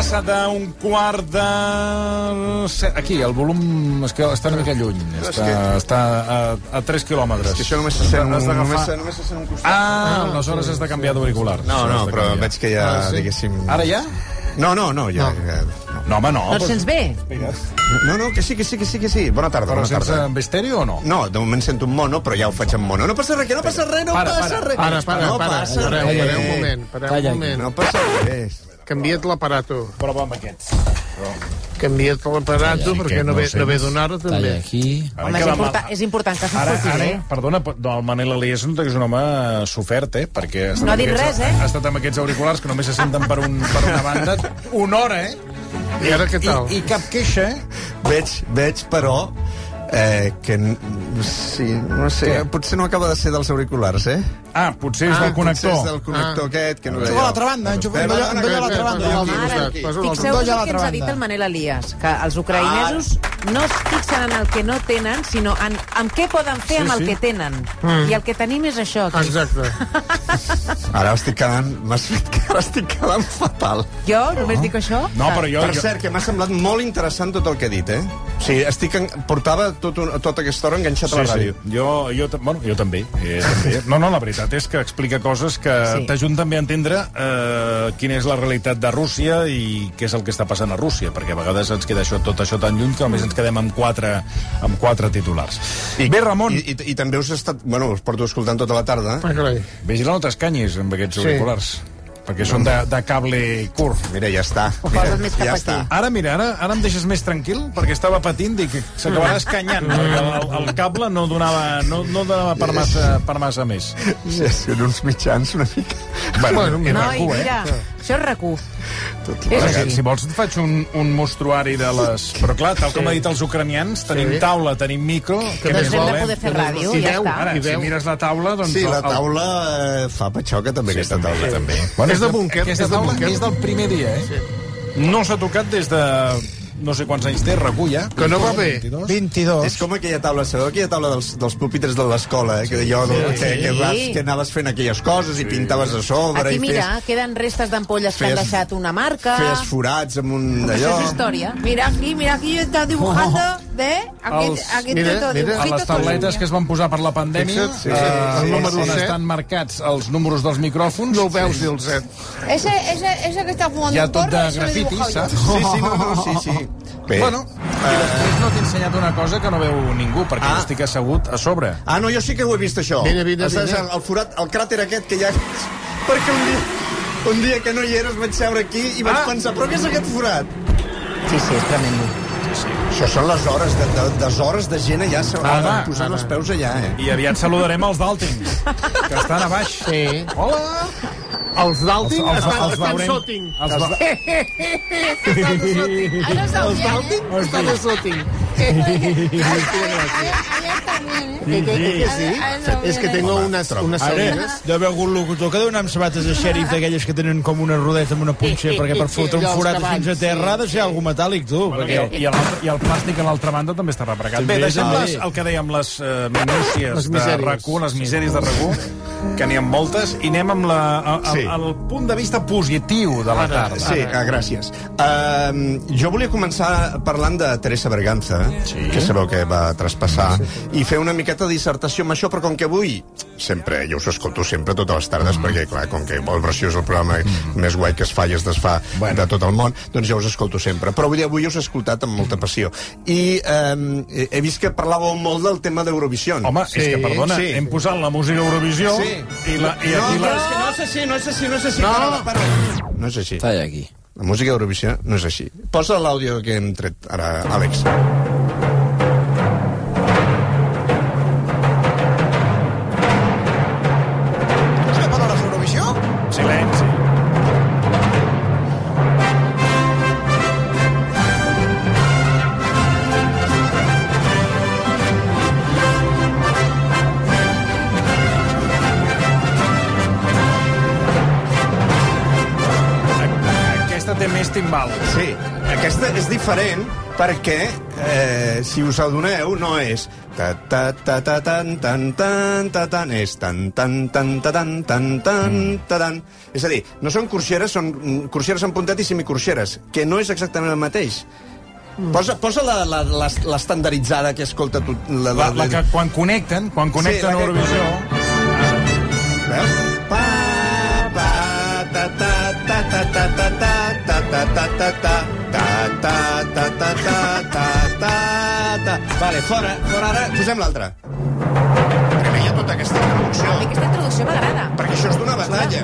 Passa d'un quart de... Aquí, el volum és que està una mica lluny. Està, està a, a 3 quilòmetres. Que això només se sent, d'agafar- només, se- només se sent un costat. Ah, aleshores has de canviar d'auricular. No, no, però canviar. veig que ja, Ah, sí? diguéssim... Ara ja? No, no, no, ja... ja No, home, no. No et sents bé? no, no, que sí, que sí, que sí, que sí. Bona tarda, Però bona tarda. amb estèreo o no? No, de moment sento un mono, però ja ho faig amb mono. No passa res, que no passa res, no Para, passa para, res. Para, para, no para. passa Pareu, res. pareu un moment, pareu un moment. No passa res. Canvia't l'aparato. Prova amb aquests. Canvia't l'aparato perquè no ve, no ve d'una hora també. Talla aquí. Home, és, important, és important que Ara, s'escolti ara, bé. perdona, però- no, el Manel Elias que és un home sofert, eh? Perquè ha estat No ha amb dit aquests- res, eh? Ha estat amb aquests auriculars que només se senten per, un, per una banda una hora, eh? I ara què tal? I, I cap queixa, eh? Veig, veig, però, eh, que... Sí, no sé, Què? potser no acaba de ser dels auriculars, eh? Ah, potser és del Potser connector. és del connector Ah. aquest, que no Juga a l'altra banda, juga- perdona, dolla a que- l'altra banda. fixeu-vos el que ens ha dit el Manel Elias, que els ucraïnesos no es fixen en el que no tenen, sinó en, en què poden fer Sí, amb el sí. que tenen. I el que tenim és això. Aquí. Exacte. Ara estic quedant... M'has fet que ara estic quedant fatal. Jo només dic això? No, però jo... Per jo... cert, que m'ha semblat molt interessant tot el que he dit, eh? O sigui, estic en... portava tot un... tota aquesta hora enganxat a la ràdio. Jo, jo, ta- bueno, jo també, eh, també. No, no, la veritat és que explica coses que Sí. sí. t'ajuden també a entendre eh, quina és la realitat de Rússia i què és el que està passant a Rússia, perquè a vegades ens queda això, tot això tan lluny que només ens quedem amb quatre, amb quatre titulars. I, Bé, Ramon, I, i, I també us he estat... Bueno, us porto escoltant tota la tarda. Ah, vigila no t'escanyis amb aquests Sí. auriculars, perquè són de, de cable curt. Mira, ja està. Ho Mira, poses més cap ja aquí. està. Ara, mira, ara, ara em deixes més tranquil, perquè estava patint, dic que s'acabarà escanyant, perquè el, el cable no donava, no, no donava per massa, per massa més. Sí, són uns mitjans una mica... Bueno, Bueno, i No, i RAC1, mira, això és RAC1. Tot És així. si vols et faig un, un mostruari de les... Però clar, tal com ha dit els ucranians, tenim Sí. taula, tenim micro... Què Doncs més hem de poder fer ràdio, vol? i ja Veu, està. Ara, I si veu. mires la taula, doncs... Sí, la el- el- taula eh, fa patxoca també, aquesta taula, també. Bueno, És de búnquer, és de búnquer. és del primer dia, eh? No s'ha tocat des de... No sé quants anys té, RAC1 ja. Que no va bé. 22. 22. És com aquella taula, sabeu aquella taula dels, dels pupitres de l'escola, eh? que, allò, que, que, vas, que anaves fent aquelles coses i pintaves a sobre Aquí, i mira, feies, queden restes d'ampolles que han deixat una marca. feies forats amb un Això d'allò. és història. Mira aquí, mira aquí está dibujando, ¿ve? Aquí, Els- aquí mira, está todo mira, A les tauletes que es van posar per la pandèmia, Fixa't, sí, eh, sí, el número on estan marcats els números dels micròfons, No ho veus dir el set. Ese, ese, ese que hi ha un tot porro, de ese lo he grafiti, dibujado yo. saps? Sí, sí, no, no, sí, sí. Bé. Bueno, i després no t'he ensenyat una cosa que no veu ningú, perquè Ah. ah. estic assegut a sobre. Ah, no, jo sí que ho he vist, això. Vine, vine, Saps, vine. El, el forat, el cràter aquest que hi ha... Perquè un dia, un dia que no hi eres vaig seure aquí i vaig Ah. pensar, però què és aquest forat? Sí, sí, és tremendo. Això són les hores, de, de, des hores de gent allà Ara, posant els peus allà, eh? I aviat saludarem els d'Altings, que estan a baix. Sí. Hola! Els d'Alting Els- els- estan, els estan veurem. soting. Els va... Estan soting. Els d'Alting estan soting. Bien, ¿eh? Sí? És que tengo unes, unes salides. Deu haver algun locutor que deu anar amb sabates de xèrif d'aquelles que tenen com una rodeta amb una punxa perquè per fotre un forat fins a terra ha de ser algú metàl·lic, tu. I Perquè... el, i, el, I el plàstic a l'altra banda també està repregat. Bé, deixem les, el que dèiem, les uh, minúcies Les de. RAC1, les misèries de RAC1, que n'hi ha moltes, i anem amb la, a, a, Sí. el punt de vista positiu de la tarda. Sí, ah, gràcies. Uh, jo volia començar parlant de Teresa Berganza, sí. que sabeu que va traspassar, i fer una miqueta de dissertació amb això, però com que avui, sempre, jo us escolto sempre totes les tardes, mm. perquè, clar, com que Vol Versió és el programa mm. més guai que es fa i es desfà bueno. de tot el món, doncs jo us escolto sempre. Però avui, avui us he escoltat amb molta passió. I um, he vist que parlàveu molt del tema d'Eurovisió. Home, sí, és que, perdona, sí. sí. hem posat la música Eurovisió Sí. i, la, i No, aquí però la... és que no és així, no és així, no és així. No. Para, para. No és així. Talla aquí. La música d'Eurovisió no és així. Posa l'àudio que hem tret ara, Àlex. Diferent perquè, eh, si us adoneu, no és ta ta ta ta tan tan tan ta tan és tan tan tan ta tan tan tan ta tan és a dir, no són corxeres, són mm, corxeres en puntet i semicorxeres, que no és exactament el mateix. Posa, posa la- la- la- l'estandarditzada que escolta tu. La, La, la que quan connecten, quan connecten la a Eurovisió... Veus? Pa, pa, ta, ta, ta, ta, ta, ta, ta, ta, ta, ta, ta, ta, ta, ta, ta, ta, ta, ta, ta. Vale, fora, fora ara, posem l'altra. Perquè no hi tota aquesta traducció. A mi aquesta traducció m'agrada. Perquè això és d'una batalla.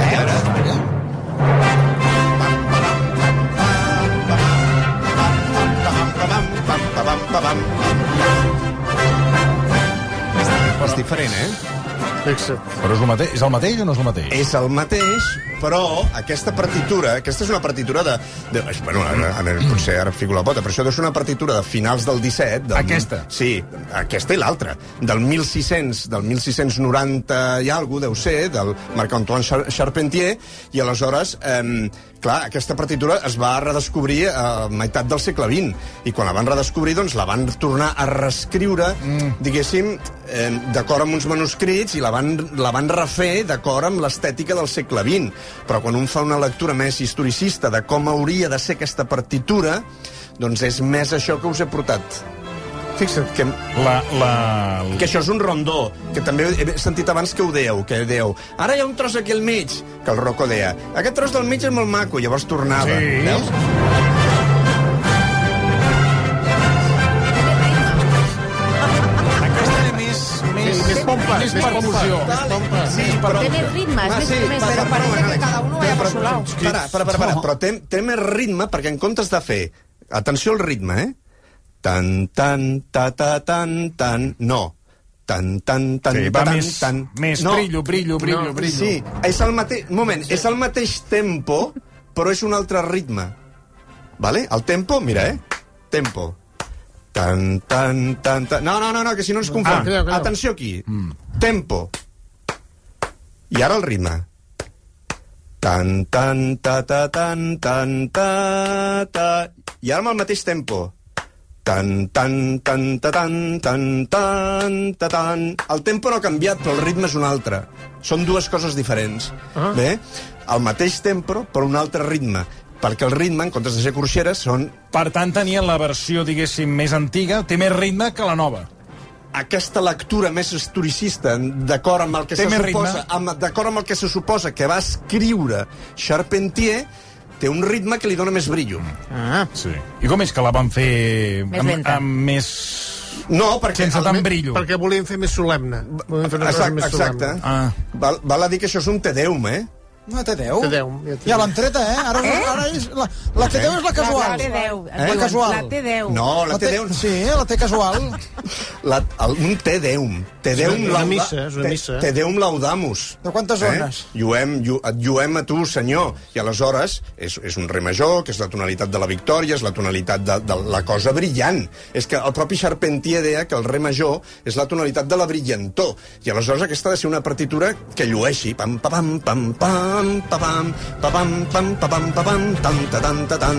Eh? A veure... És diferent, eh? Fixa't. Però és el, mateix, és el mateix o no és el mateix? És el mateix, però aquesta partitura, aquesta és una partitura de... de bueno, a, a veure, potser ara fico la pota, però això ser una partitura de finals del 17. Del, Aquesta? Sí, aquesta i l'altra. Del 1600, del 1690 i alguna deu ser, del Marc-Antoine Char Charpentier, i aleshores, eh, clar, aquesta partitura es va redescobrir a meitat del segle XX, i quan la van redescobrir, doncs la van tornar a reescriure, mm. diguéssim, eh, d'acord amb uns manuscrits, i la van, la van refer d'acord amb l'estètica del segle XX. Però quan un fa una lectura més historicista de com hauria de ser aquesta partitura, doncs és més això que us he portat. Fixa't que, La, la... que això és un rondó, que també he sentit abans que ho dèieu, que dèieu, ara hi ha un tros aquí al mig, que el Rocco deia, aquest tros del mig és molt maco, llavors tornava. Sí. Veus? Més percussió. pompa. Sí, Té més ritme, és més- para, parece que cada uno vaya por su lado. Para, para, para, para. Però té, té més ritme perquè en comptes de fer... Atenció al ritme, eh? Tan, tan, ta, ta, tan, tan... No. Tan, tan, tan, Sí, ta, va tan, més- tan... més brillo, brillo, brillo, brillo. Sí, és el mateix... Un moment, és el mateix tempo, però és un altre ritme. Vale? El tempo, mira, eh? Tempo. Tan, tan, tan, tan... No, no, no, no que si no ens confon. Ah, cuidao, cuidao. Atenció aquí. Tempo. I ara el ritme. Tan, tan, ta, ta, tan, tan, ta, ta... I ara amb el mateix tempo. Tan, tan, tan, ta, tan, tan, tan, ta, tan... El tempo no ha canviat, però el ritme és un altre. Són dues coses diferents. Ah. Bé? El mateix tempo, però un altre ritme. Perquè el ritme, en comptes de ser corxeres, són Per tant, tenien la versió, diguéssim, més antiga, té més ritme que la nova. aquesta lectura més historicista, d'acord amb el que Té se suposa, d'acord amb el que se suposa que va escriure Charpentier, té un ritme que li dona més brillo. Ah, Sí. I com és que la van fer Més amb, lenta. amb més... No, perquè... sense tant brillo? Perquè volíem fer més solemne. Volíem fer una cosa Exacte, més exacte. solemne. Ah. Val, val a dir que això és un Tedeum, eh? No, té 10. Té deu, ja té Ja l'han treta, eh? Ara, Eh? ara és la, la té 10 és la casual. La T10. Eh? La casual. La T10. No, la La té, Tedeum... sí, la té casual. La, el, un Tedeum. Tedeum És una lauda- missa, és una Te- missa. Tedeum laudamus. De quantes zones? Eh? Lluem, llu, et lluem a tu, senyor. I aleshores és, és un re major, que és la tonalitat de la victòria, és la tonalitat de, de la cosa brillant. És que el propi Charpentier deia que el re major és la tonalitat de la brillantor. I aleshores aquesta ha de ser una partitura que llueixi. Pam, pa, pam, pam, pam, pa, pam, pa, pam, pam, pa, pam, pa, pam, tan, ta, tan, ta, tan.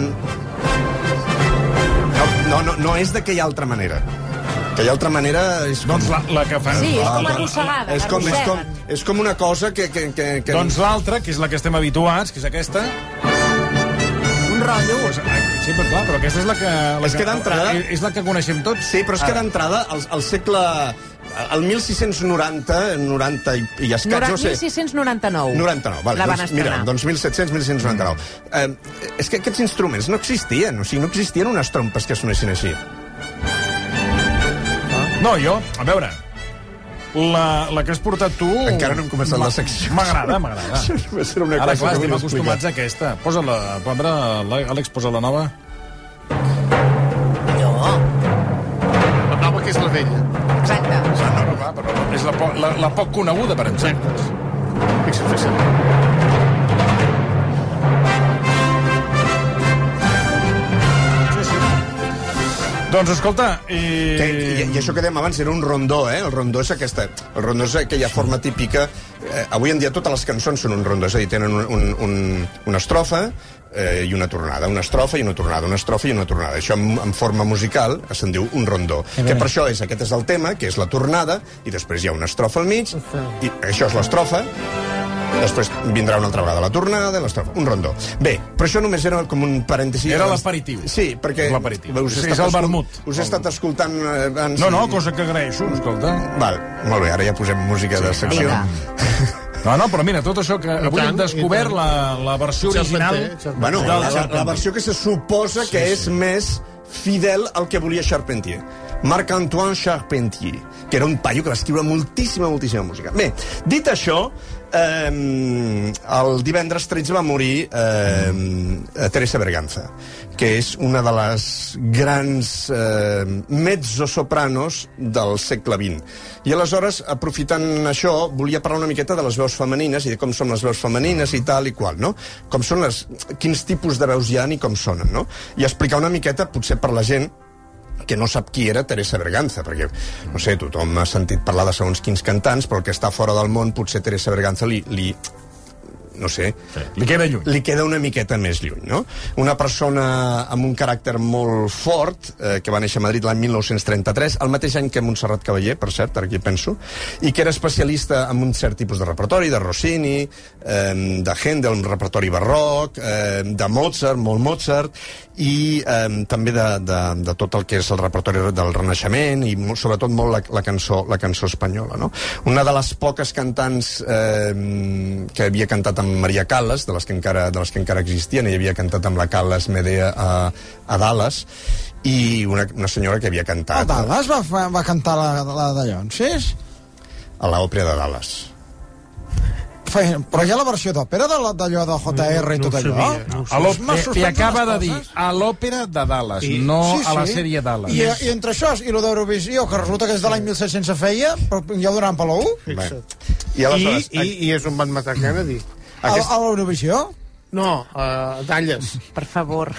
No, no, no, no és d'aquella altra manera. Aquella altra manera és... Doncs la, la que fan... Sí, és com la- arrossegada, és com, és, com, és com una cosa que... que, que, que... Doncs l'altra, que és la que estem habituats, que és aquesta... Un rotllo. Eh, sí, però clar, però aquesta és la que... La És que d'entrada- eh, És la que coneixem tots. Sí, però és que d'entrada, al, al segle... El 1690, 90 i, i escaig, no sé... 1699. 99, vale. La van doncs, mira, doncs 1700, 1699. Eh, és que aquests instruments no existien, o sigui, no existien unes trompes que sonessin així. No, jo, a veure, la, la que has portat tu... Encara no hem començat la secció. M'agrada, m'agrada. Ara, clar, que estem acostumats a aquesta. Posa-la, Pambra, Àlex, posa la nova. La nova que és la vella. És la, po- la, la poc coneguda, per exemple. Fixa't, fixa't. Doncs escolta... Que, Eh... i, I això que dèiem abans era un rondó, eh? El rondó és aquesta... El rondó és aquella forma típica... Eh, avui en dia totes les cançons són un rondó, és a dir, tenen un, un, un, una estrofa eh, i una tornada, una estrofa i una tornada, una estrofa i una tornada. Això en, en forma musical se'n diu un rondó. Que per això és, aquest és el tema, que és la tornada, i després hi ha una estrofa al mig, i això és l'estrofa, Després vindrà una altra vegada la tornada, l'estrofa, un rondó. Bé, però això només era com un parèntesi. Era l'aperitiu. Sí, perquè... L'aperitiu. us he Sí, és el escol- vermut. Us he estat escoltant eh, abans... No, no, cosa que agraeixo, escolta. Val, molt bé, ara ja posem música de secció. Vinga. No, no, però mira, tot això que avui tant, hem descobert la, la versió original... Bueno, la, la, la versió que se suposa que és més fidel al que volia Charpentier. Marc-Antoine Charpentier, que era un paio que va escriure moltíssima, moltíssima música. Bé, dit això, eh, el divendres 13 va morir eh, Teresa Berganza, que és una de les grans eh, mezzosopranos del segle XX. I aleshores, aprofitant això, volia parlar una miqueta de les veus femenines i de com són les veus femenines i tal i qual, no? Com són les... quins tipus de veus hi ha i com sonen, no? I explicar una miqueta, potser per la gent, que no sap qui era Teresa Berganza, perquè, no sé, tothom ha sentit parlar de segons quins cantants, però el que està fora del món, potser Teresa Berganza li, li no sé, Li queda lluny. li queda una miqueta més lluny, no? Una persona amb un caràcter molt fort, eh, que va néixer a Madrid l'any 1933, el mateix any que Montserrat Cavaller, per cert, ara aquí penso, i que era especialista en un cert tipus de repertori, de Rossini, eh, de Händel, un repertori barroc, eh, de Mozart, molt Mozart, i eh, també de, de, de tot el que és el repertori del Renaixement i molt, sobretot molt la, la, cançó, la cançó espanyola. No? Una de les poques cantants eh, que havia cantat amb Maria Callas, de les que encara, de les que encara existien, ella havia cantat amb la Callas Medea a, a Dallas, i una, una senyora que havia A cantat Dallas va, va cantar la, la de Llonsis? a l'òpera de Dallas. Feien, però hi ha la versió d'òpera de d'allò de JR i No tot ho allò? sabia, no ho A sorprès li acaba de dir a l'òpera de Dallas, I- no Sí, a la sí. sèrie Dallas. I, I entre això i lo d'Eurovisió, que resulta que és de l'any 1700 se feia, però ja ho donaran per la U? Fixa't. I aleshores... I, i, I és on van matar Kennedy. A, a l'Eurovisió? No, a Dalles. Per favor.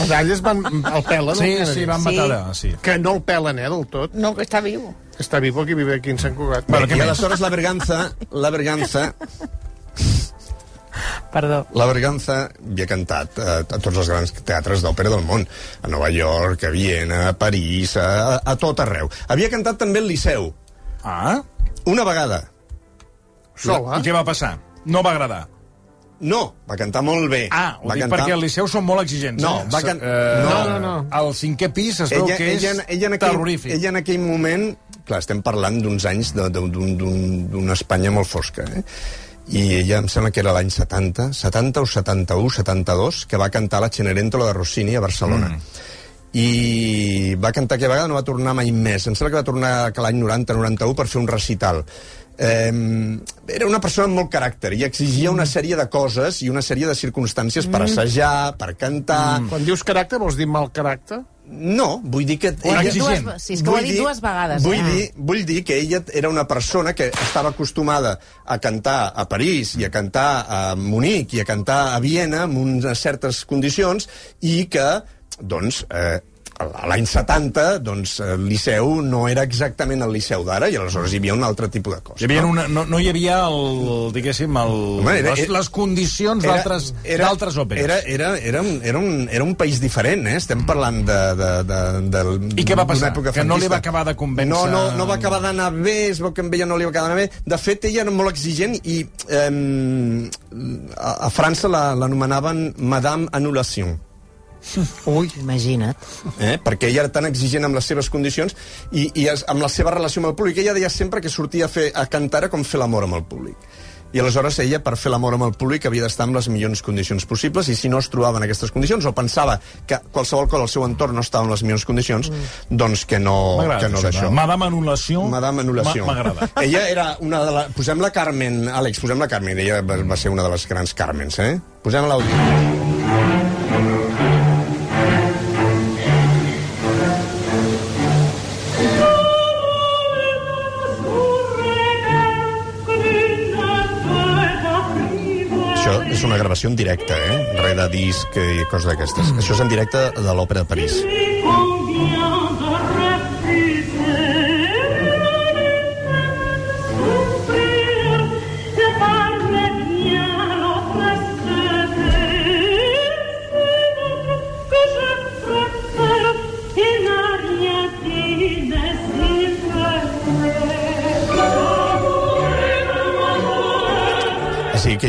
A Dalles van, el pelen, Sí, el sí, van Sí. matar allà, sí. Que no el pelen, eh, del tot. No, que está vivo. Està vivo aquí vive aquí en Sant Cugat. Bueno, I què més? aleshores la Berganza, la Berganza Perdó. La Berganza havia cantat eh, a tots els grans teatres d'òpera del món, a Nova York, a Viena, a París, a, a tot arreu. Havia cantat també al Liceu, Ah, una vegada. Sola. i què va passar? No va agradar. No, va cantar molt bé. Ah, ho va dic perquè al Liceu són molt exigents. No, eh? va can- Eh, no, no, no. Al cinquè pis es veu ella, que és ella, ella, en aquell, terrorífic. ella en aquell moment, clar, estem parlant d'uns anys d'una Espanya molt fosca, eh? i ella em sembla que era l'any 70, 70 o 71, 72, que va cantar la Cenerentola de Rossini a Barcelona. Mm. I va cantar aquella vegada, no va tornar mai més. Em sembla que va tornar que l'any 90-91 per fer un recital. Eh, era una persona amb molt caràcter i exigia una sèrie de coses i una sèrie de circumstàncies per assajar, per cantar... Quan dius caràcter, vols dir mal caràcter? No, vull dir que... Exigent. dues, sí, és que ho ha dit dir- dues vegades. Vull, eh? dir, vull dir que ella era una persona que estava acostumada a cantar a París i a cantar a Munic i a cantar a Viena amb unes certes condicions i que, doncs, eh, l'any 70, doncs, el Liceu no era exactament el Liceu d'ara i aleshores hi havia un altre tipus de cosa. Hi havia una, no, no hi havia el, diguéssim, el, Home, era- les, era- les condicions d'altres òperes. Era, era, era, un, era, un, era un país diferent, eh? Estem parlant de... de, de, de I què va passar? Que no li va acabar de convèncer- No, no, no va acabar d'anar bé, es veu que amb ella no li va acabar d'anar bé. De fet, ella era molt exigent i eh, a, a França la- l'anomenaven Madame Annulation. Ui. Imagina't. eh? perquè ella era tan exigent amb les seves condicions i, i es, amb la seva relació amb el públic. Ella deia sempre que sortia a, fer, a cantar era com fer l'amor amb el públic. I aleshores ella, per fer l'amor amb el públic, havia d'estar en les millors condicions possibles, i si no es trobava en aquestes condicions, o pensava que qualsevol cosa al seu entorn no estava en les millors condicions, doncs que no, M'agrada que no això, d'això. Madame Anul·lació. Madame Anul·lació. M'agrada. Ella era una de la... Posem la Carmen, Àlex, posem la Carmen. Ella va, va ser una de les grans Carmens, eh? Posem l'àudio. Gravació en directe, eh? Res de disc i coses d'aquestes. Això és en directe de l'Òpera de París.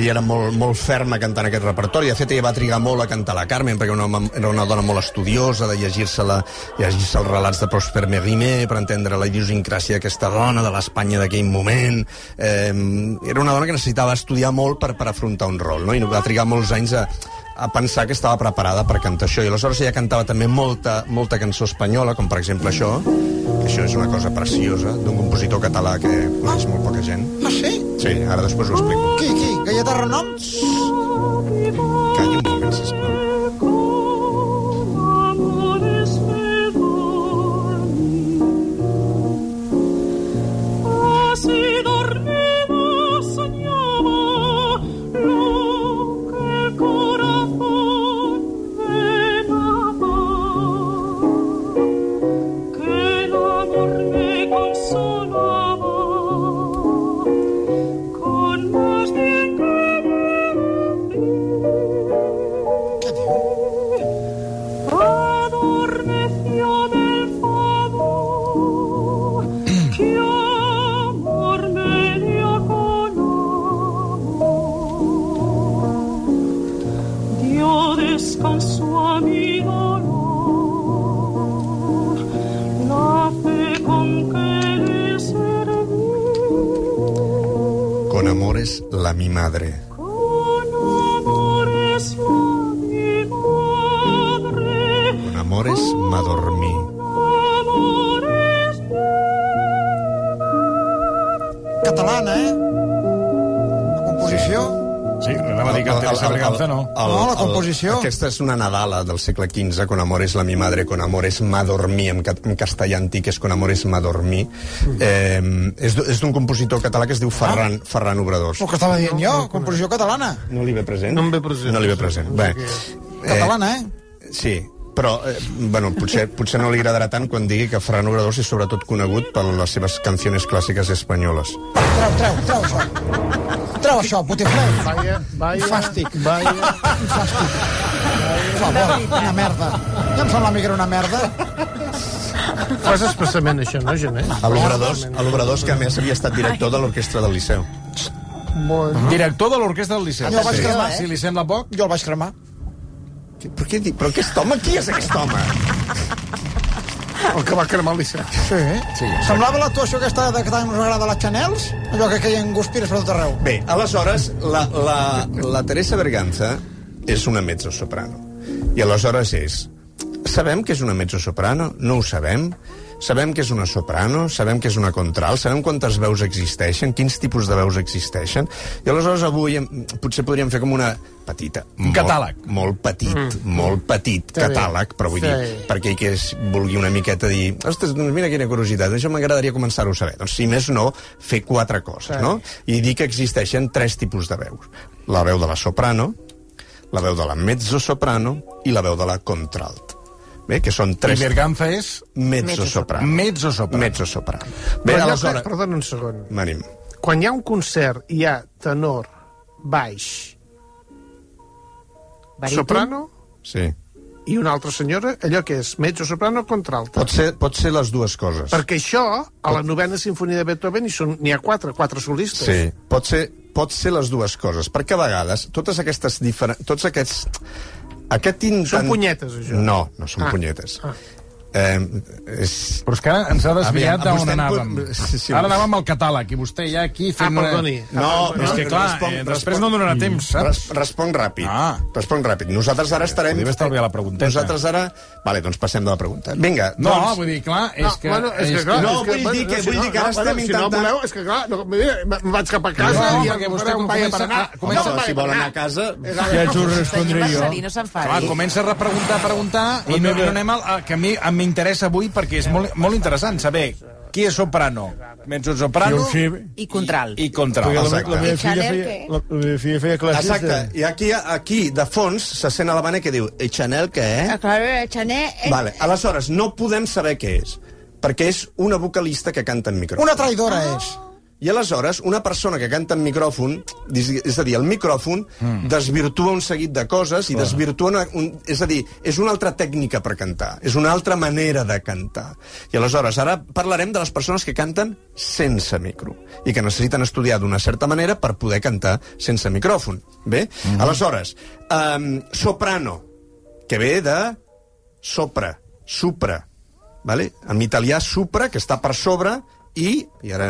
Ella era molt, molt ferma cantant aquest repertori. De fet, ella va trigar molt a cantar la Carmen, perquè una, era una dona molt estudiosa, de llegir-se llegir els relats de Prosper Mérimée per entendre la idiosincràsia d'aquesta dona, de l'Espanya d'aquell moment. Eh, era una dona que necessitava estudiar molt per, per afrontar un rol, no? i va trigar molts anys a, a pensar que estava preparada per cantar això. I aleshores ella cantava també molta, molta cançó espanyola, com per exemple això, que això és una cosa preciosa, d'un compositor català que coneix molt poca gent. Ah, sí? Sí, ara després ho explico. Qui, qui? Galleta Renom? Calla Catalana, eh? La composició? Sí, anava a dir que el no. No, la composició. aquesta és una Nadala del segle XV, Con amores la mi madre, con amores m'adormí, en, ca- en castellà antic és Con amores m'adormí. Eh, és és d'un compositor català que es diu Ferran, Ferran Obradors. El que estava dient jo, composició catalana. No li ve present? No em ve present. No li ve present. Bé, Catalana, eh? Sí, però, eh, bueno, potser, potser no li agradarà tant quan digui que Ferran Obradors és sobretot conegut per les seves canciones clàssiques espanyoles. Treu, treu, treu això. Treu això, putifler. Vaya, vaya, Fàstic. vaya. Un fàstic. Per favor, una merda. Ja em sembla a mi que era una merda. Fas expressament això, no, Gené? A l'Obradors, que a més havia estat director de l'orquestra del Liceu. Bueno. Director de l'Orquestra del Liceu. Jo el vaig Sí. cremar, eh? Si li sembla poc. Jo el vaig cremar. Però, què, però aquest home, qui és aquest home? El que va cremar el Liceu. Sí. sí. Semblava l'actuació aquesta de que tant us agrada les Chanels, allò que queien guspires per tot arreu. Bé, aleshores, la, la, la Teresa Berganza és una mezzosoprano. I aleshores és... Sabem que és una mezzosoprano? No ho sabem. Sabem que és una soprano, sabem que és una contralt, sabem quantes veus existeixen, quins tipus de veus existeixen, i aleshores avui potser podríem fer com una petita... Un catàleg. Molt, molt petit, mm. molt petit bé. catàleg, però vull Sí. dir, per aquell que es vulgui una miqueta dir ostres, doncs mira quina curiositat, això m'agradaria començar-ho a saber. Doncs si més no, fer quatre coses, Sí. no? I dir que existeixen tres tipus de veus. La veu de la soprano, la veu de la mezzosoprano i la veu de la contralt. Bé, que són I tres... Berganza és Mezzosoprano. mezzosoprano. Mezzosoprano. Bé, Però aleshores... perdona un segon. Venim. Quan hi ha un concert i hi ha tenor, baix, Baríton? soprano Sí. i una altra senyora, allò que és mezzo-soprano o contralta. Pot ser, pot ser les dues coses. Perquè això, a la novena sinfonia de Beethoven, hi són- n'hi ha quatre, quatre solistes. Sí, pot ser, pot ser les dues coses, perquè a vegades totes aquestes diferents... Tots aquests... Aquest intent... Són punyetes, això? No, no són Ah. punyetes. Eh, és... Però és que ara ens ha desviat d'on anàvem. pot- sí, sí. Ara anàvem al catàleg i vostè ja aquí fent... Ah, perdoni. Una... No, és que clar, respon- eh, després respon- no donarà temps, saps? Res, responc ràpid. Ah. Responc ràpid. Nosaltres ara estarem... Podria estalviar la pregunteta. Nosaltres ara... Vale, doncs passem de la pregunta. Vinga, No, doncs... vull dir, clar, No, és que... bueno, és que, clar, no, és que, vull dir que- vull no, dir que ara no, estem bueno, Si intentant- no voleu, és que clar, no, mira, me'n vaig cap a casa No, i perquè vostè comença a- comença- No, si vol anar a casa... Ja t'ho respondré jo. No s'enfadi. Clar, comença a repreguntar, a preguntar, i no, no anem al, a, que a mi em m'interessa avui perquè és molt, molt interessant saber qui és soprano, mezzosoprano sí. I contralt. i contralt. Perquè la, Exacte. la, meva I filla Chanel, feia, la, la meva filla feia classes Exacte. de... I aquí, aquí, de fons, se sent a l'Havana que diu «I Chanel què, eh?» Ah, Claro, Chanel... eh, Vale, aleshores, no podem saber què és, perquè és una vocalista que canta en micròfon. Una traïdora és. I aleshores, una persona que canta en micròfon, és a dir, el micròfon mm. desvirtua un seguit de coses i desvirtua... Una, un, és a dir, és una altra tècnica per cantar, és una altra manera de cantar. I aleshores, ara parlarem de les persones que canten sense micro i que necessiten estudiar d'una certa manera per poder cantar sense micròfon. Bé? Mm. Aleshores, um, soprano, que ve de sopra, supra, vale? en italià supra, que està per sobre, i, i ara,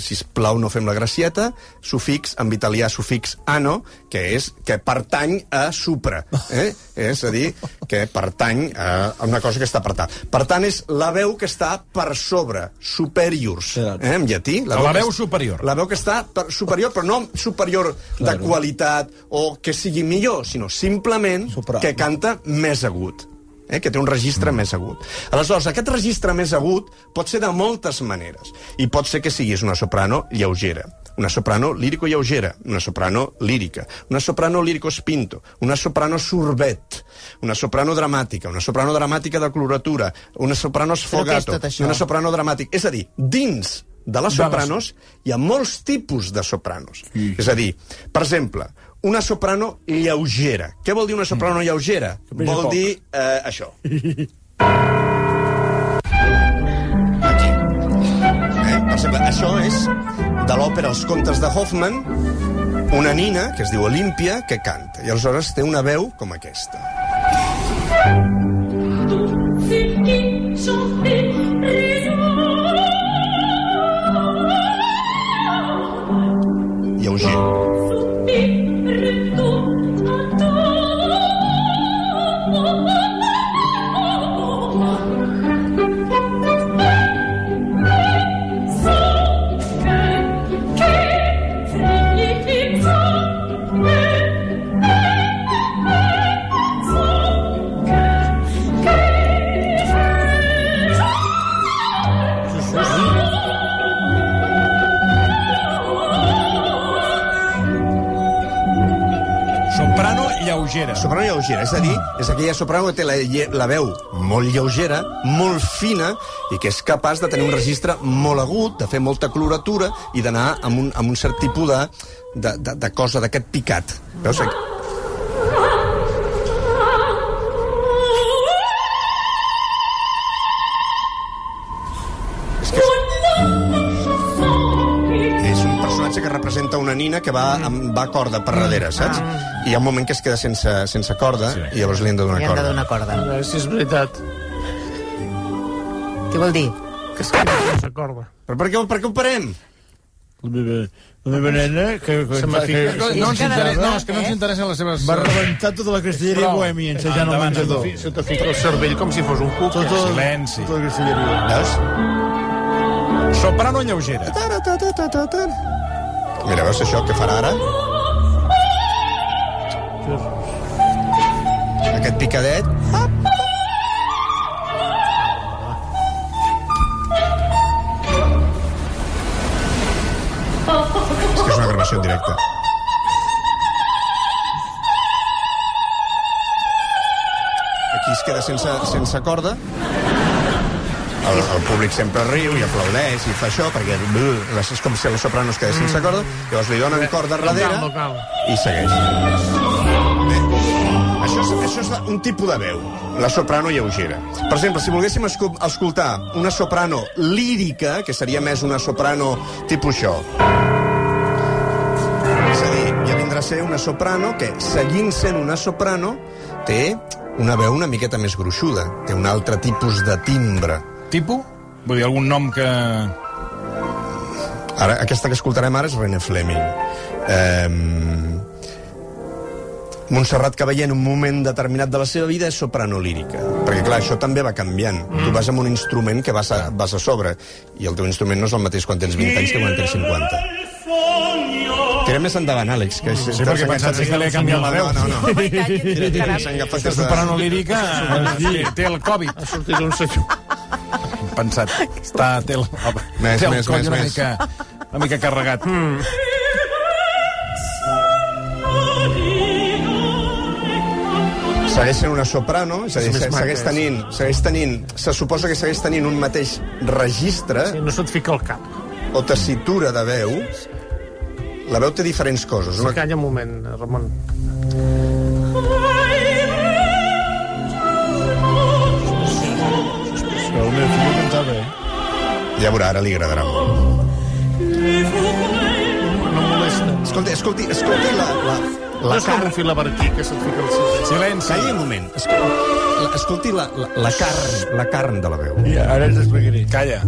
si plau no fem la gracieta, sufix, en italià sufix ano, que és que pertany a supra. Eh? És a dir, que pertany a una cosa que està per tant. Per tant, és la veu que està per sobre, superiors, eh, en llatí. La veu es- superior. La veu que està per, superior, però no superior de qualitat o que sigui millor, sinó simplement Soprano. que canta més agut eh, que té un registre mm. més agut. Aleshores, aquest registre més agut pot ser de moltes maneres. I pot ser que siguis una soprano lleugera, una soprano lírico-lleugera, una soprano lírica, una soprano lírico-spinto, una soprano sorbet, una soprano dramàtica, una soprano dramàtica de coloratura, una soprano sfogato, una soprano dramàtica. És a dir, dins de les sopranos hi ha molts tipus de sopranos. És a dir, per exemple, una soprano lleugera. Què vol dir una soprano lleugera? Vol dir eh, això. Aquí. Eh? Per exemple, això és de l'òpera Els contes de Hoffman, una nina, que es diu Olímpia, que canta. I aleshores té una veu com aquesta. Lleuger. Soprano lleugera. És a dir, és aquella soprano que té la, la veu molt lleugera, molt fina, i que és capaç de tenir un registre molt agut, de fer molta coloratura i d'anar amb, un, amb un cert tipus de, de, de, de cosa, d'aquest picat. Veus? És una nina que va, amb, va a corda per darrere, saps? I hi ha un moment que es queda sense, sense corda sí. i llavors li han de donar Li han de corda. donar corda. A veure si és veritat. Què vol dir? Que es queda sense corda. Però per què, per què ho parem? La meva, la meva nena, que, que, que, que, No ens interessa, no, és que no ens eh? interessen les seves... va rebentar tota la castelleria Prou. bohèmia ensejant Endavant, menjador. Se te fica el cervell com si fos un cuc. Tota, Silenci. tota la castelleria. Veus? Soprano lleugera. Tara, Mira, veus això que farà ara? Aquest picadet. És que és una gravació en directe. Aquí es queda sense, sense corda. El, el públic sempre riu i aplaudeix i fa això, perquè uh, és com si la soprano es quedés sense corda, llavors li donen corda darrere Calma, calma. i segueix. Bé, això és, això és un tipus de veu, la soprano lleugera. Per exemple, si volguéssim escoltar una soprano lírica, que seria més una soprano tipus això, és a dir, ja vindrà a ser una soprano que, seguint sent una soprano, té una veu una miqueta més gruixuda, té un altre tipus de timbre. Tipo? Vull dir, algun nom que... Ara, aquesta que escoltarem ara és René Fleming. Eh, Montserrat Cavaller en un moment determinat de la seva vida és soprano lírica. Perquè, clar, això també va canviant. Mm. Tu vas amb un instrument que vas a, vas a sobre, i el teu instrument no és el mateix quan tens 20 anys que quan tens 50. Tirem més endavant, Àlex. Que Sí, perquè he pensat que li ha canviat la veu. No, no, no. Caram. S'han agafat Aquesta soprano lírica té el Covid. Ha sortit un senyor. Pensat. Està, té el, Més, té el més, coll més, una, més. mica, una mica carregat. Mm. segueix sent una soprano, és a dir, segueix és. tenint, segueix tenint, se suposa que segueix tenint un mateix registre, Sí, no se't fica al cap. o tessitura de veu, la veu té diferents coses. Una... Calla un moment, Ramon. El Ja veurà, ara li agradarà molt. No molesta. Escolti, escolti, escolti la, la, No la és com carn. un filaberquí que se't fica al cigarret. Silenci. Calli un moment. Escolti, la, escolti la, la, la carn, la carn de la veu. I ara ens explicaré. Calla.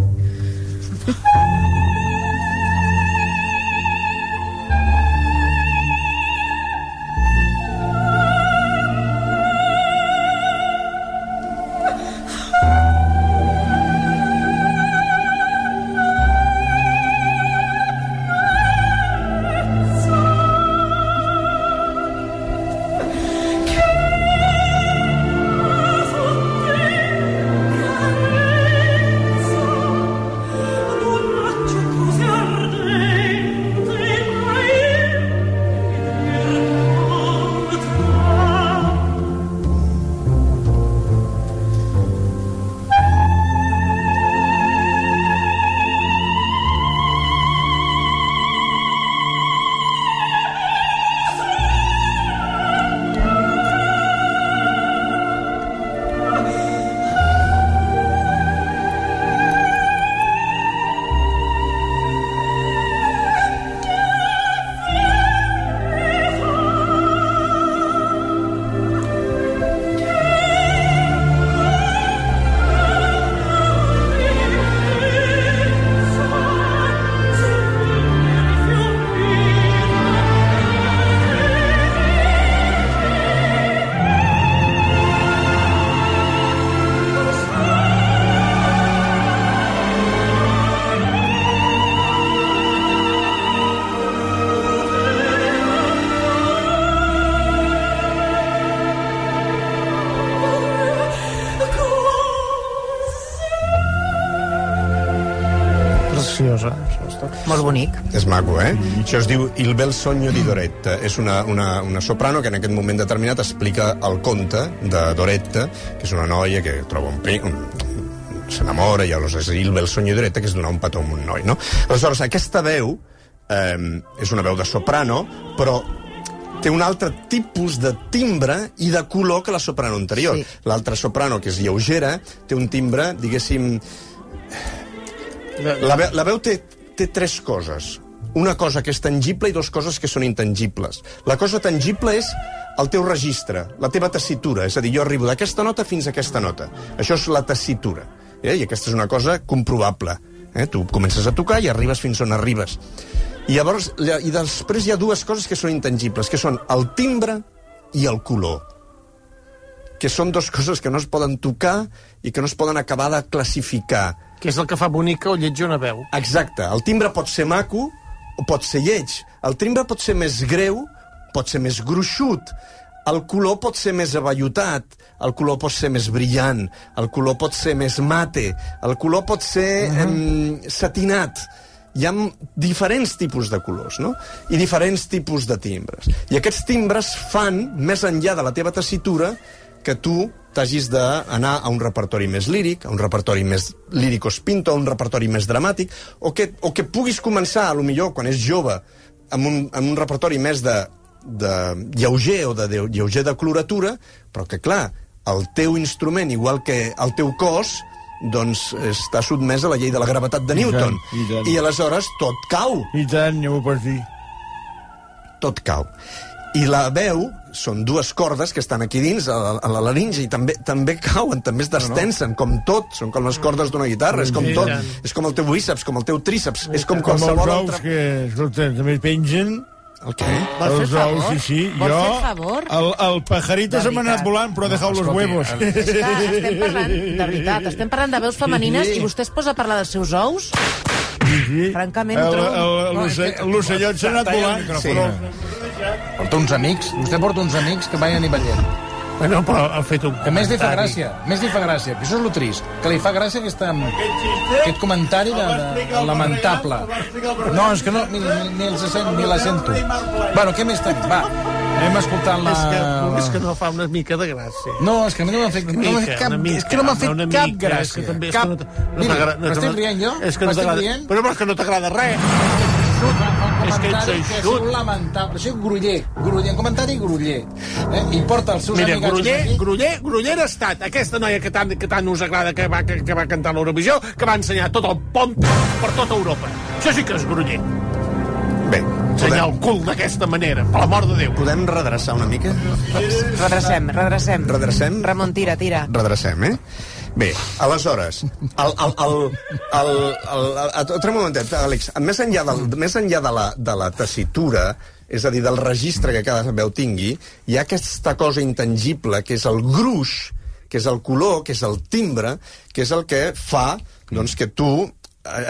Molt bonic. És maco, eh? Això es diu Il bel sogno di Doretta. És una, una, una soprano que en aquest moment determinat explica el conte de Doretta, que és una noia que troba un, un s'enamora i llavors és Il bel sogno di Doretta, que és donar un petó a un noi, no? Aleshores, aquesta veu eh, és una veu de soprano, però té un altre tipus de timbre i de color que la soprano anterior. Sí. L'altra soprano, que és lleugera, té un timbre, diguéssim, la veu, la veu té, té tres coses. Una cosa que és tangible i dues coses que són intangibles. La cosa tangible és el teu registre, la teva tessitura. És a dir, jo arribo d'aquesta nota fins a aquesta nota. Això és la tessitura. Eh? I aquesta és una cosa comprovable. Eh? Tu comences a tocar i arribes fins on arribes. I llavors, lla- i després hi ha dues coses que són intangibles, que són el timbre i el color que són dues coses que no es poden tocar i que no es poden acabar de classificar. Que és el que fa bonica o lletja una veu. Exacte. El timbre pot ser maco o pot ser lleig. El timbre pot ser més greu, pot ser més gruixut. El color pot ser més avellotat, el color pot ser més brillant, el color pot ser més mate, el color pot ser uh -huh. satinat. Hi ha diferents tipus de colors, no? I diferents tipus de timbres. I aquests timbres fan, més enllà de la teva tessitura, que tu t'hagis d'anar a un repertori més líric, a un repertori més lírico spinto, a un repertori més dramàtic, o que, o que puguis començar, a lo millor, quan és jove, amb un, amb un repertori més de, de lleuger o de, de lleuger de coloratura, però que, clar, el teu instrument, igual que el teu cos, doncs està sotmès a la llei de la gravetat de I tant, Newton. i tant. I aleshores tot cau I tant, ja m'ho pots dir. tot cau. I la veu són dues cordes que estan aquí dins, a la, a la laringe, i també també cauen, també es destensen, com tot, són com les cordes d'una guitarra, és com Sí, tot, és com el teu bíceps, com el teu tríceps, és com Com els qualsevol ous altra... que, escolta, també pengen. El què? Vols fer els favor? ous, sí, sí. Vols jo, fer favor? El, el pajarito se m'ha anat volant, però ha dejado los huevos. És que estem parlant, de veritat, estem parlant de veus femenines i vostè es posa a parlar dels seus ous? Sí, sí. Francament, El- trobo- el- l'ocell- L'ocellot s'ha anat volant. micròfon. Porta uns amics, vostè porta uns amics que vayan i ballen. Bueno, però ha fet un Que més li fa gràcia, més li fa gràcia, que això és lo trist, que li fa gràcia aquesta, aquest comentari de, de, lamentable. No, és que no, ni, ni, els sent, ni la sento. Bueno, què més tenim? Va, Anem escoltant la... És que, és que no fa una mica de gràcia. No, és que no m'ha fet, no fet cap, és que no m'ha fet cap mica, és que gràcia. també és que no no Mira, no m'estic rient jo? És que no M'estic rient? Però, és que no t'agrada res. És que ets és eixut. lamentable. Això és gruller. gruller. En comentari, gruller. Eh? I porta els seus Mira, amigats Gruller, aquí. Gruller, Gruller ha estat aquesta noia que tant, que tant us agrada que va, que, que va cantar a l'Eurovisió, que va ensenyar tot el pont per tota Europa. Això sí que és Gruller. Bé, Ensenyar el cul d'aquesta manera, per l'amor de Déu. podem redreçar una mica? Redrecem, redrecem. Redrecem? Ramon, tira, tira. redrecem, eh? Bé, aleshores, el, el, el, el, el, el, el, momentet, Àlex, més enllà, del, més enllà de, la, de la tessitura, és a dir, del registre que cada veu tingui, hi ha aquesta cosa intangible, que és el gruix, que és el color, que és el timbre, que és el que fa doncs, que tu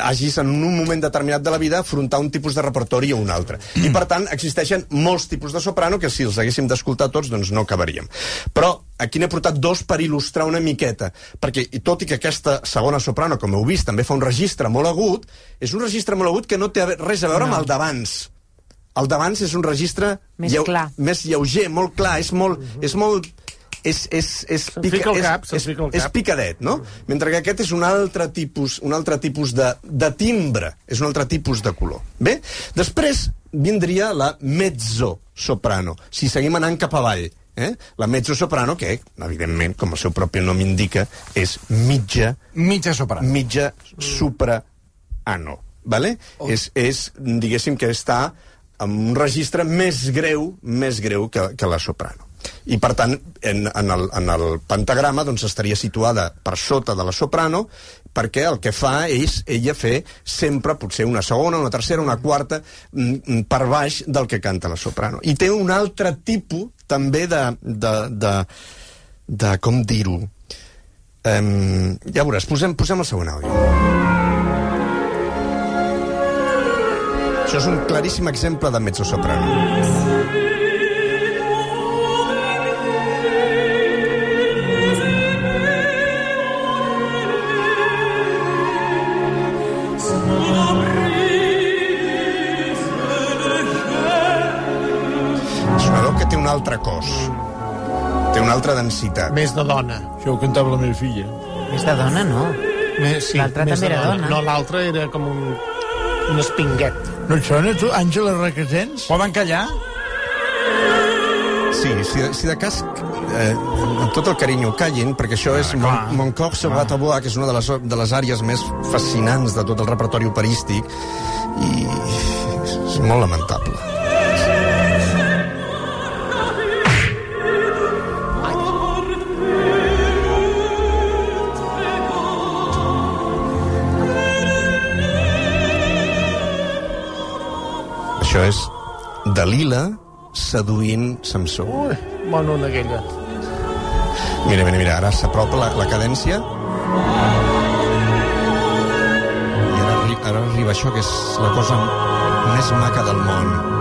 hagis en un moment determinat de la vida afrontar un tipus de repertori o un altre. I, per tant, existeixen molts tipus de soprano que si els haguéssim d'escoltar tots, doncs no acabaríem. Però aquí n'he portat dos per il·lustrar una miqueta, perquè i tot i que aquesta segona soprano, com heu vist, també fa un registre molt agut, és un registre molt agut que no té res a veure no. amb el d'abans. El d'abans és un registre Més clar. més lleuger, molt clar, és molt... És molt és, és, és, és, cap, és, és picadet, no? Mentre que aquest és un altre tipus, un altre tipus de, de timbre, és un altre tipus de color. Bé? Després vindria la mezzo-soprano, si seguim anant cap avall. Eh? La mezzo-soprano, que, evidentment, com el seu propi nom indica, és mitja, Mitja soprano. mitja soprano. Vale? Oh. És, és, diguéssim, que està en un registre més greu, més greu que, que la soprano. I, per tant, en, en, el, en el pentagrama doncs, estaria situada per sota de la soprano, perquè el que fa és ella fer sempre, potser una segona, una tercera, una quarta, mm, mm, per baix del que canta la soprano. I té un altre tipus, també, de... de, de, de com dir-ho? Um, ja veuràs, posem, posem el següent àudio. Això és un claríssim exemple de mezzosoprano. Altre cos. Té una altra densitat. Més de dona. Això ho cantava la meva filla. És de dona, no. Més, sí, L'altra més també era dona. No, l'altra era com un, un espinguet. No et sona, tu, Àngela Requesens? Poden callar? Sí, si, si de cas, eh, amb tot el carinyo, callin, perquè això és Mon, Mon cor sur la tabua, que és una de les, de les àrees més fascinants de tot el repertori operístic, i és molt lamentable. Això és Dalila seduint Samsó. Ui, bona una aquella. Mira, mira, mira, ara s'apropa la, la cadència. I ara, ara arriba això, que és la cosa més maca del món.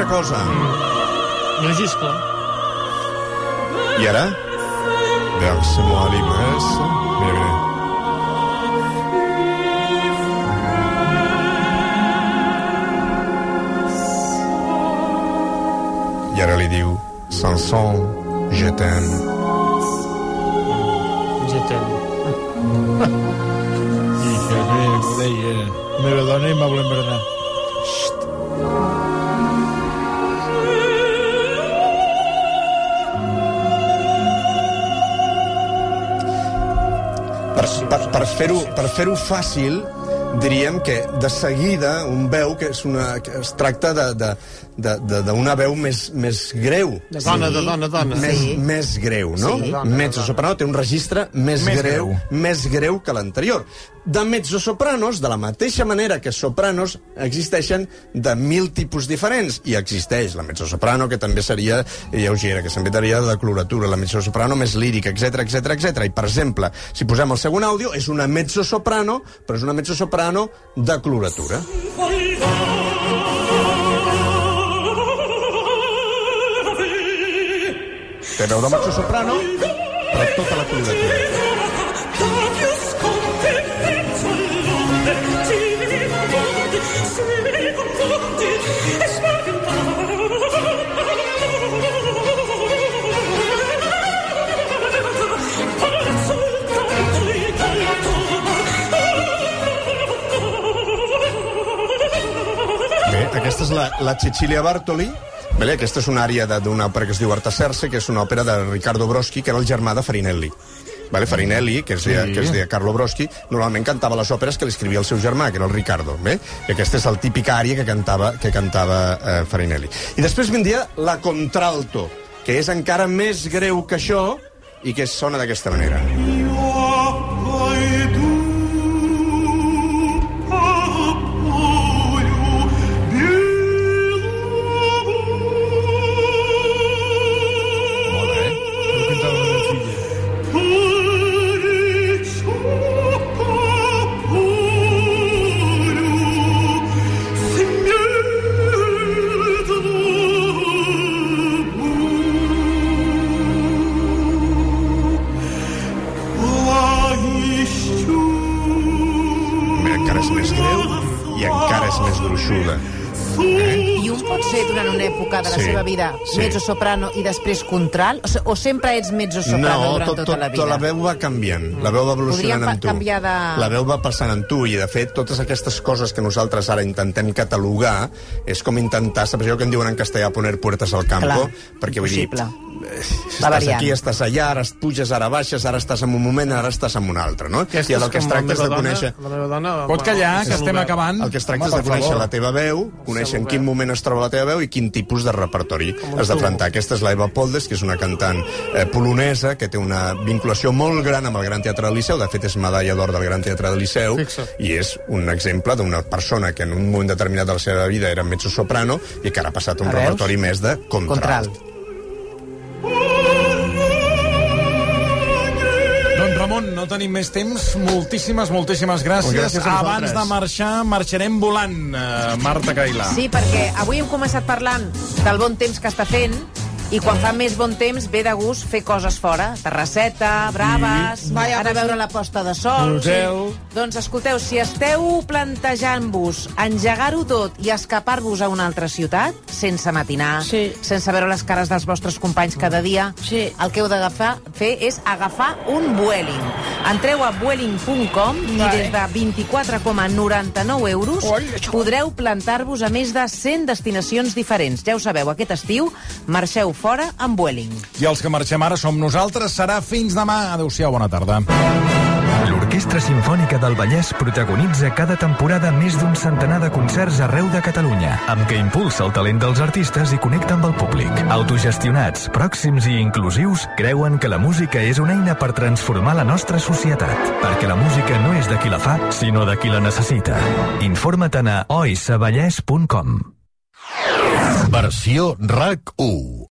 Altra cosa. No giscla. I ara? Verse-moi l'ivresse. Mira, mira. I ara li diu Sanson, je t'aime. Ja ten. I que ho deia. La meva dona i m'ha voler embranar. Per, per, fer-ho per fer fàcil, diríem que de seguida un veu que, és una, que es tracta de, de, d'una veu més, més greu. De dona, de dona, dona. Més, Sí. més greu, no? Sí. Mezzo-soprano té un registre més, Més greu, greu. més greu que l'anterior. De mezzo-sopranos, de la mateixa manera que sopranos, existeixen de mil tipus diferents. I existeix la mezzo-soprano, que també seria lleugera, que també seria de coloratura, la mezzo-soprano més lírica, etc etc etc. I, per exemple, si posem el segon àudio, és una mezzo-soprano, però és una mezzo-soprano de coloratura. Té veu de mezzo-soprano, però tota la coloratura. Bé, aquesta és la, la Cecilia Bartoli. Bé, aquesta és una àrea d'una òpera que es diu Artaserse, que és una òpera de Riccardo Broschi, que era el germà de Farinelli. Vale, Farinelli, que es, deia, Sí. que es deia Carlo Broschi, normalment cantava les òperes que li escrivia el seu germà, que era el Riccardo. Bé? I aquesta és el típic àrea que cantava, que cantava eh, Farinelli. I després vindria la contralto, que és encara més greu que això i que sona d'aquesta manera. Molt Sí, mezzo-soprano i després contralt? O, o sempre ets mezzo-soprano no, durant tot, tota tot, la vida? tot la veu va canviant, la veu va evolucionant Podríem amb tu. de- La veu va passant amb tu i, de fet, totes aquestes coses que nosaltres ara intentem catalogar és com intentar, saps allò que en diuen en castellà poner puertes al campo? Clar, perquè vull dir, possible. Estàs variant. aquí, estàs allà, ara puges, ara baixes, ara estàs en un moment, ara estàs en un altre, no? Aquesta I el que es tracta és de dona- conèixer... Dona... Pot callar, que estem acabant. El que es tracta Home, és de conèixer favor. la teva veu, conèixer en quin moment es troba la teva veu i quin tipus de repertori has d'afrontar. Aquesta és l'Eva Poldes, que és una cantant eh, polonesa que té una vinculació molt gran amb el Gran Teatre del Liceu. De fet, és medalla d'or del Gran Teatre del Liceu i és un exemple d'una persona que en un moment determinat de la seva vida era mezzo-soprano i que ara ha passat un repertori més de contralt. Contralt. Ramon, no tenim més temps. Moltíssimes, moltíssimes gràcies. Gràcies Abans de marxar, marxarem volant, eh, Marta Cailà. Sí, perquè avui hem començat parlant del bon temps que està fent i quan fa més bon temps ve de gust fer coses fora. Terrasseta, braves, Vaja, anar a veure la posta de sol. Hotel. Doncs escolteu, si esteu plantejant-vos engegar-ho tot i escapar-vos a una altra ciutat, sense matinar, Sí. sense veure les cares dels vostres companys cada dia, Sí. el que heu d'agafar fer és agafar un Vueling. Entreu a vueling.com i des de 24,99 euros podreu plantar-vos a més de 100 destinacions diferents. Ja ho sabeu, aquest estiu marxeu fora amb Vueling. I els que marxem ara som nosaltres. Serà fins demà. Adéu-siau, bona tarda. L'Orquestra Simfònica del Vallès protagonitza cada temporada més d'un centenar de concerts arreu de Catalunya, amb què impulsa el talent dels artistes i connecta amb el públic. Autogestionats, pròxims i inclusius, creuen que la música és una eina per transformar la nostra societat, perquè la música no és de qui la fa, sinó de qui la necessita. Informa't a oisavallès.com. Versió RAC 1.